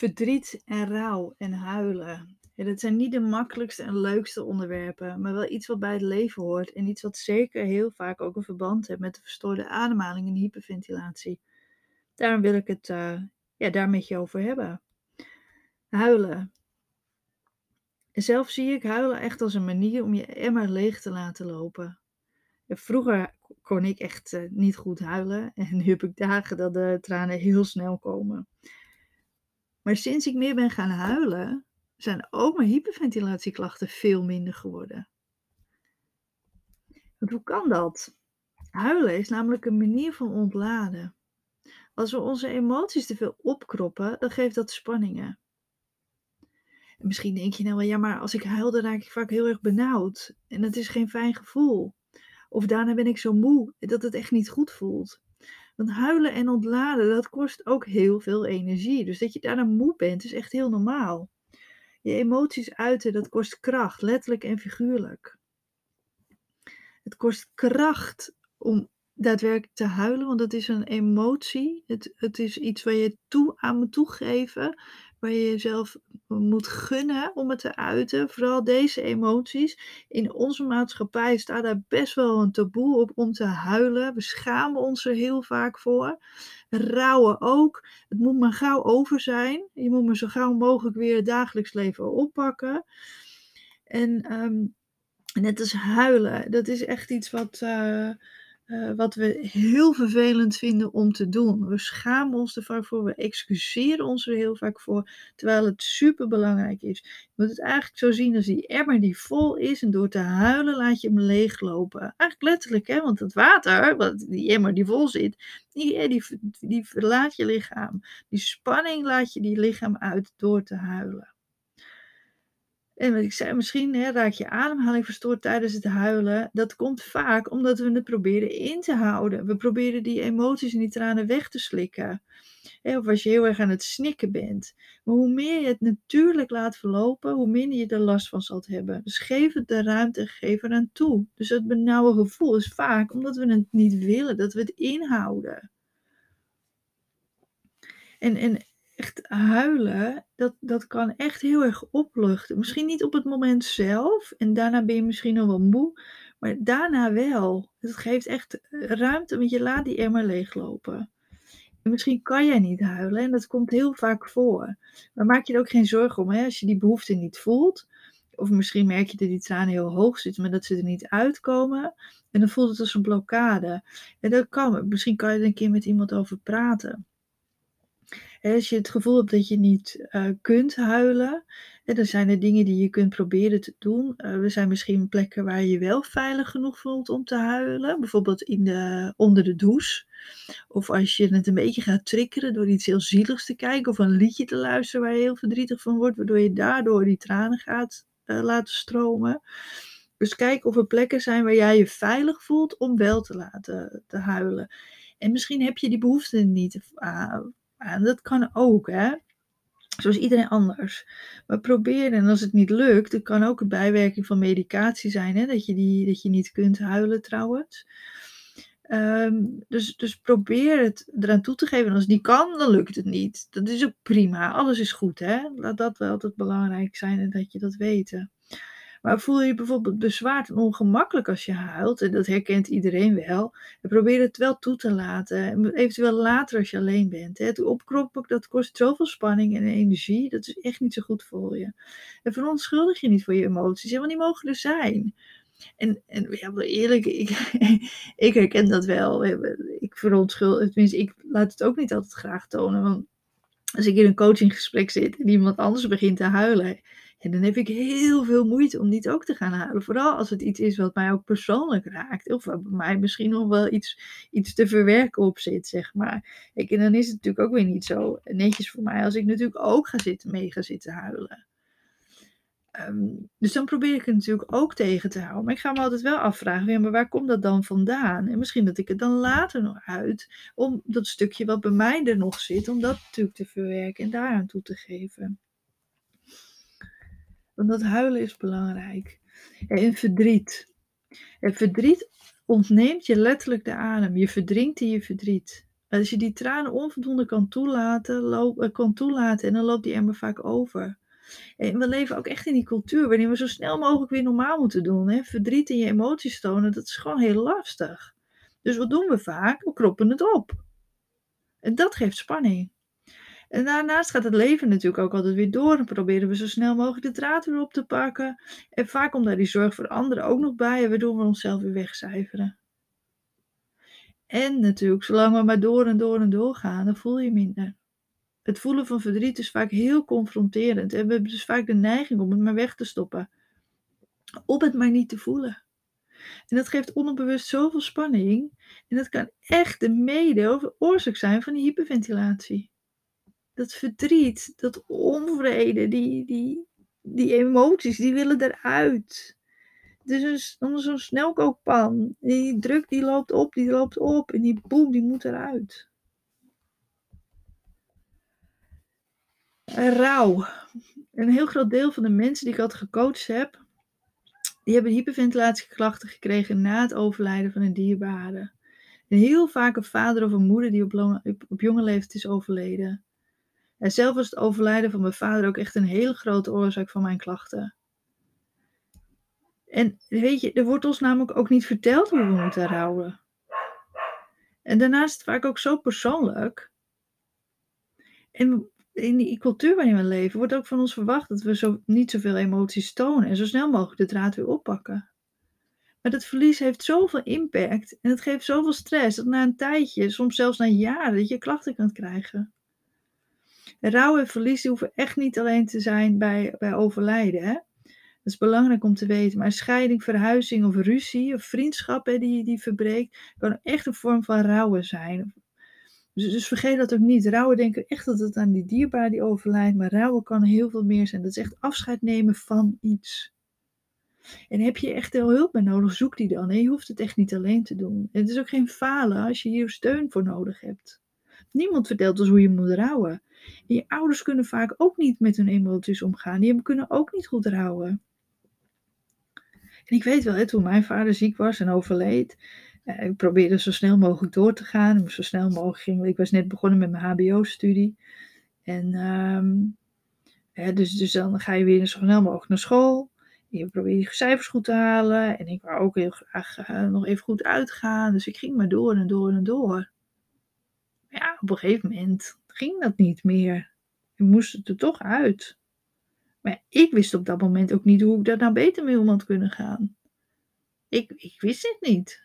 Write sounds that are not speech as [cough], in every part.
Verdriet en rouw en huilen. Ja, dat zijn niet de makkelijkste en leukste onderwerpen, maar wel iets wat bij het leven hoort en iets wat zeker heel vaak ook een verband heeft met de verstoorde ademhaling en hyperventilatie. Daarom wil ik het uh, ja, daar met je over hebben. Huilen. zelf zie ik huilen echt als een manier om je emmer leeg te laten lopen. vroeger kon ik echt uh, niet goed huilen en nu heb ik dagen dat de tranen heel snel komen. Maar sinds ik meer ben gaan huilen, zijn ook mijn hyperventilatieklachten veel minder geworden. Want hoe kan dat? Huilen is namelijk een manier van ontladen. Als we onze emoties te veel opkroppen, dan geeft dat spanningen. En misschien denk je nou wel, ja, maar als ik huil, dan raak ik vaak heel erg benauwd. En dat is geen fijn gevoel. Of daarna ben ik zo moe dat het echt niet goed voelt. Want huilen en ontladen, dat kost ook heel veel energie. Dus dat je daarna moe bent, is echt heel normaal. Je emoties uiten, dat kost kracht, letterlijk en figuurlijk. Het kost kracht om daadwerkelijk te huilen, want dat is een emotie. Het, het is iets waar je toe aan moet toegeven waar je jezelf moet gunnen om het te uiten. Vooral deze emoties. In onze maatschappij staat daar best wel een taboe op om te huilen. We schamen ons er heel vaak voor. Rouwen ook. Het moet maar gauw over zijn. Je moet maar zo gauw mogelijk weer het dagelijks leven oppakken. En um, net als huilen, dat is echt iets wat. Uh, uh, wat we heel vervelend vinden om te doen. We schamen ons er vaak voor, we excuseren ons er heel vaak voor, terwijl het super belangrijk is. Je moet het eigenlijk zo zien als die emmer die vol is en door te huilen laat je hem leeglopen. Eigenlijk letterlijk, hè, want het water, die emmer die vol zit, die, die, die verlaat je lichaam. Die spanning laat je die lichaam uit door te huilen. En wat ik zei, misschien hè, raak je ademhaling verstoord tijdens het huilen. Dat komt vaak omdat we het proberen in te houden. We proberen die emoties en die tranen weg te slikken. Of als je heel erg aan het snikken bent. Maar hoe meer je het natuurlijk laat verlopen, hoe minder je er last van zult hebben. Dus geef het de ruimte geef eraan toe. Dus dat benauwe gevoel is vaak omdat we het niet willen, dat we het inhouden. En, en echt huilen, dat, dat kan echt heel erg opluchten. Misschien niet op het moment zelf en daarna ben je misschien nog wel moe, maar daarna wel. Het geeft echt ruimte, want je laat die emmer leeglopen. En misschien kan jij niet huilen en dat komt heel vaak voor. Maar maak je er ook geen zorgen om hè? als je die behoefte niet voelt. Of misschien merk je dat die tranen heel hoog zitten, maar dat ze er niet uitkomen. En dan voelt het als een blokkade. En dat kan. Misschien kan je er een keer met iemand over praten. Als je het gevoel hebt dat je niet uh, kunt huilen, dan zijn er dingen die je kunt proberen te doen. Uh, er zijn misschien plekken waar je je wel veilig genoeg voelt om te huilen. Bijvoorbeeld in de, onder de douche. Of als je het een beetje gaat triggeren door iets heel zieligs te kijken. Of een liedje te luisteren waar je heel verdrietig van wordt. Waardoor je daardoor die tranen gaat uh, laten stromen. Dus kijk of er plekken zijn waar jij je veilig voelt om wel te laten te huilen. En misschien heb je die behoefte niet. En dat kan ook, hè. Zoals iedereen anders. Maar probeer, en als het niet lukt, het kan ook een bijwerking van medicatie zijn, hè, dat, je die, dat je niet kunt huilen trouwens. Ehm, dus, dus probeer het eraan toe te geven. En als het niet kan, dan lukt het niet. Dat is ook prima. Alles is goed, hè. Laat dat wel altijd belangrijk zijn en dat je dat weet. Maar voel je je bijvoorbeeld bezwaard en ongemakkelijk als je huilt, en dat herkent iedereen wel, en probeer het wel toe te laten. Eventueel later als je alleen bent. Het opkroppen, dat kost zoveel spanning en energie, dat is echt niet zo goed voor je. En verontschuldig je niet voor je emoties, want die mogen er zijn. En, en ja, eerlijk, ik, [laughs] ik herken dat wel. Ik verontschuldig, tenminste, ik laat het ook niet altijd graag tonen. Want als ik in een coachinggesprek zit en iemand anders begint te huilen, en dan heb ik heel veel moeite om niet ook te gaan halen. Vooral als het iets is wat mij ook persoonlijk raakt. Of waar bij mij misschien nog wel iets, iets te verwerken op zit, zeg maar. en dan is het natuurlijk ook weer niet zo netjes voor mij als ik natuurlijk ook ga zitten, mee ga zitten huilen. Ehm, dus dan probeer ik het natuurlijk ook tegen te houden. Maar ik ga me altijd wel afvragen, ja, maar waar komt dat dan vandaan? En misschien dat ik het dan later nog uit, om dat stukje wat bij mij er nog zit, om dat natuurlijk te verwerken en daaraan toe te geven. Want dat huilen is belangrijk. En verdriet. Verdriet ontneemt je letterlijk de adem. Je verdrinkt in je verdriet. Als je die tranen onvoldoende kan toelaten, eh, kan toelaten en dan loopt die emmer vaak over. En we leven ook echt in die cultuur waarin we zo snel mogelijk weer normaal moeten doen. Hè? Verdriet en je emoties tonen, dat is gewoon heel lastig. Dus wat doen we vaak? We kroppen het op. En dat geeft spanning. En daarnaast gaat het leven natuurlijk ook altijd weer door. En proberen we zo snel mogelijk de draad weer op te pakken. En vaak komt daar die zorg voor anderen ook nog bij, waardoor we onszelf weer wegcijferen. En natuurlijk, zolang we maar door en door en door gaan, dan voel je minder. Het voelen van verdriet is vaak heel confronterend en we hebben dus vaak de neiging om het maar weg te stoppen. Om het maar niet te voelen. En dat geeft onderbewust zoveel spanning en dat kan echt de mede oorzaak zijn van die hyperventilatie. Dat verdriet, dat onvrede, die, die, die emoties, die willen eruit. Het is zo'n snelkookpan. Die druk die loopt op, die loopt op. En die boem die moet eruit. Rouw. Een heel groot deel van de mensen die ik altijd gecoacht heb, die hebben hyperventilatieklachten gekregen na het overlijden van een dierbare. En heel vaak een vader of een moeder die op, op jonge leeftijd is overleden. En zelf was het overlijden van mijn vader ook echt een hele grote oorzaak van mijn klachten. En weet je, er wordt ons namelijk ook niet verteld hoe we moeten rouwen. En daarnaast vaak ook zo persoonlijk. En in die cultuur waarin we leven wordt ook van ons verwacht dat we zo, niet zoveel emoties tonen en zo snel mogelijk de draad weer oppakken. Maar dat verlies heeft zoveel impact en het geeft zoveel stress dat na een tijdje, soms zelfs na jaren, dat je klachten kunt krijgen. Rouw en verlies hoeven echt niet alleen te zijn bij, bij overlijden. Hè? Dat is belangrijk om te weten. Maar scheiding, verhuizing of ruzie of vriendschap hè, die, die verbreekt, kan echt een vorm van rouwen zijn. Dus, dus vergeet dat ook niet. Rouwen denken echt dat het aan die dierbaar die overlijdt. Maar rouwen kan heel veel meer zijn. Dat is echt afscheid nemen van iets. En heb je echt heel hulp bij nodig, zoek die dan. je hoeft het echt niet alleen te doen. En het is ook geen falen als je hier steun voor nodig hebt. Niemand vertelt ons hoe je moet rouwen. En je ouders kunnen vaak ook niet met hun emoties omgaan. Die kunnen ook niet goed rouwen. En ik weet wel, hè, toen mijn vader ziek was en overleed, uh, ik probeerde zo snel mogelijk door te gaan. Zo snel mogelijk ging, ik was net begonnen met mijn HBO-studie. En um, dus, dus dan ga je weer zo snel mogelijk naar school. Je probeert je cijfers goed te halen. En ik wou ook heel graag uh, nog even goed uitgaan. Dus ik ging maar door en door en door. Ja, op een gegeven moment ging dat niet meer. Ik moest het er toch uit. Maar ik wist op dat moment ook niet hoe ik daar nou beter mee om had kunnen gaan. Ik, ik wist het niet.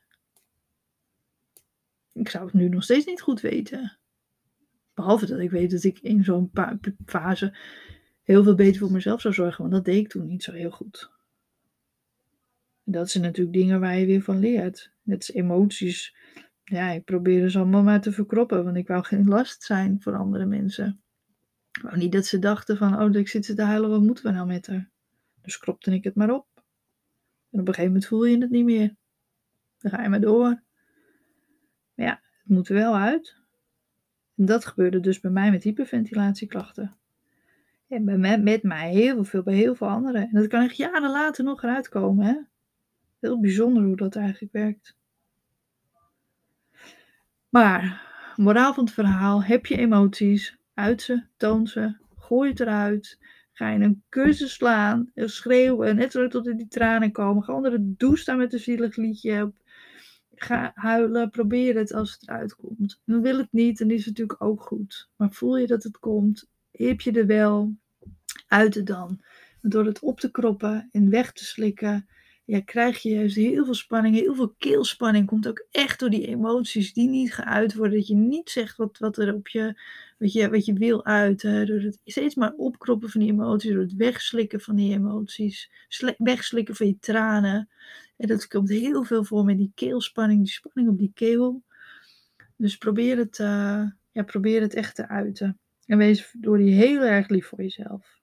Ik zou het nu nog steeds niet goed weten. Behalve dat ik weet dat ik in zo'n fase heel veel beter voor mezelf zou zorgen, want dat deed ik toen niet zo heel goed. En dat zijn natuurlijk dingen waar je weer van leert. Net als emoties. Ja, ik probeerde ze allemaal maar te verkroppen, want ik wou geen [laughs] last zijn voor andere mensen. Wou niet dat ze dachten van, oh, ik zit ze te huilen, wat moeten we nou met haar? Dus kropte ik het maar op. En op een gegeven moment voel je het niet meer. Dan ga je maar door. Maar ja, het moet er wel uit. En dat gebeurde dus bij mij met hyperventilatieklachten. En bij met mij heel veel, bij heel veel anderen. En dat kan echt jaren later nog eruit komen. Hè? Heel bijzonder hoe dat eigenlijk werkt. Maar, moraal van het verhaal, heb je emoties, uit ze, toon ze, gooi het eruit. Ga je een kussen slaan, schreeuwen, net zodat tot die tranen komen. Ga onder de douche staan met een zielig liedje Ga huilen, probeer het als het eruit komt. Dan wil het niet, dan is het natuurlijk ook goed. Maar voel je dat het komt, heb je er wel, uit het dan. Door het op te kroppen en weg te slikken, ja, krijg je juist heel veel spanning, heel veel keelspanning. Komt ook echt door die emoties die niet geuit worden. Dat je niet zegt wat, wat er op je, wat je, wat je wil uiten. Door het steeds maar opkroppen van die emoties, door het wegslikken van die emoties, wegslikken van je tranen. En dat komt heel veel voor met die keelspanning, die spanning op die keel. Dus probeer het, uh, ja, probeer het echt te uiten. En wees door die heel erg lief voor jezelf.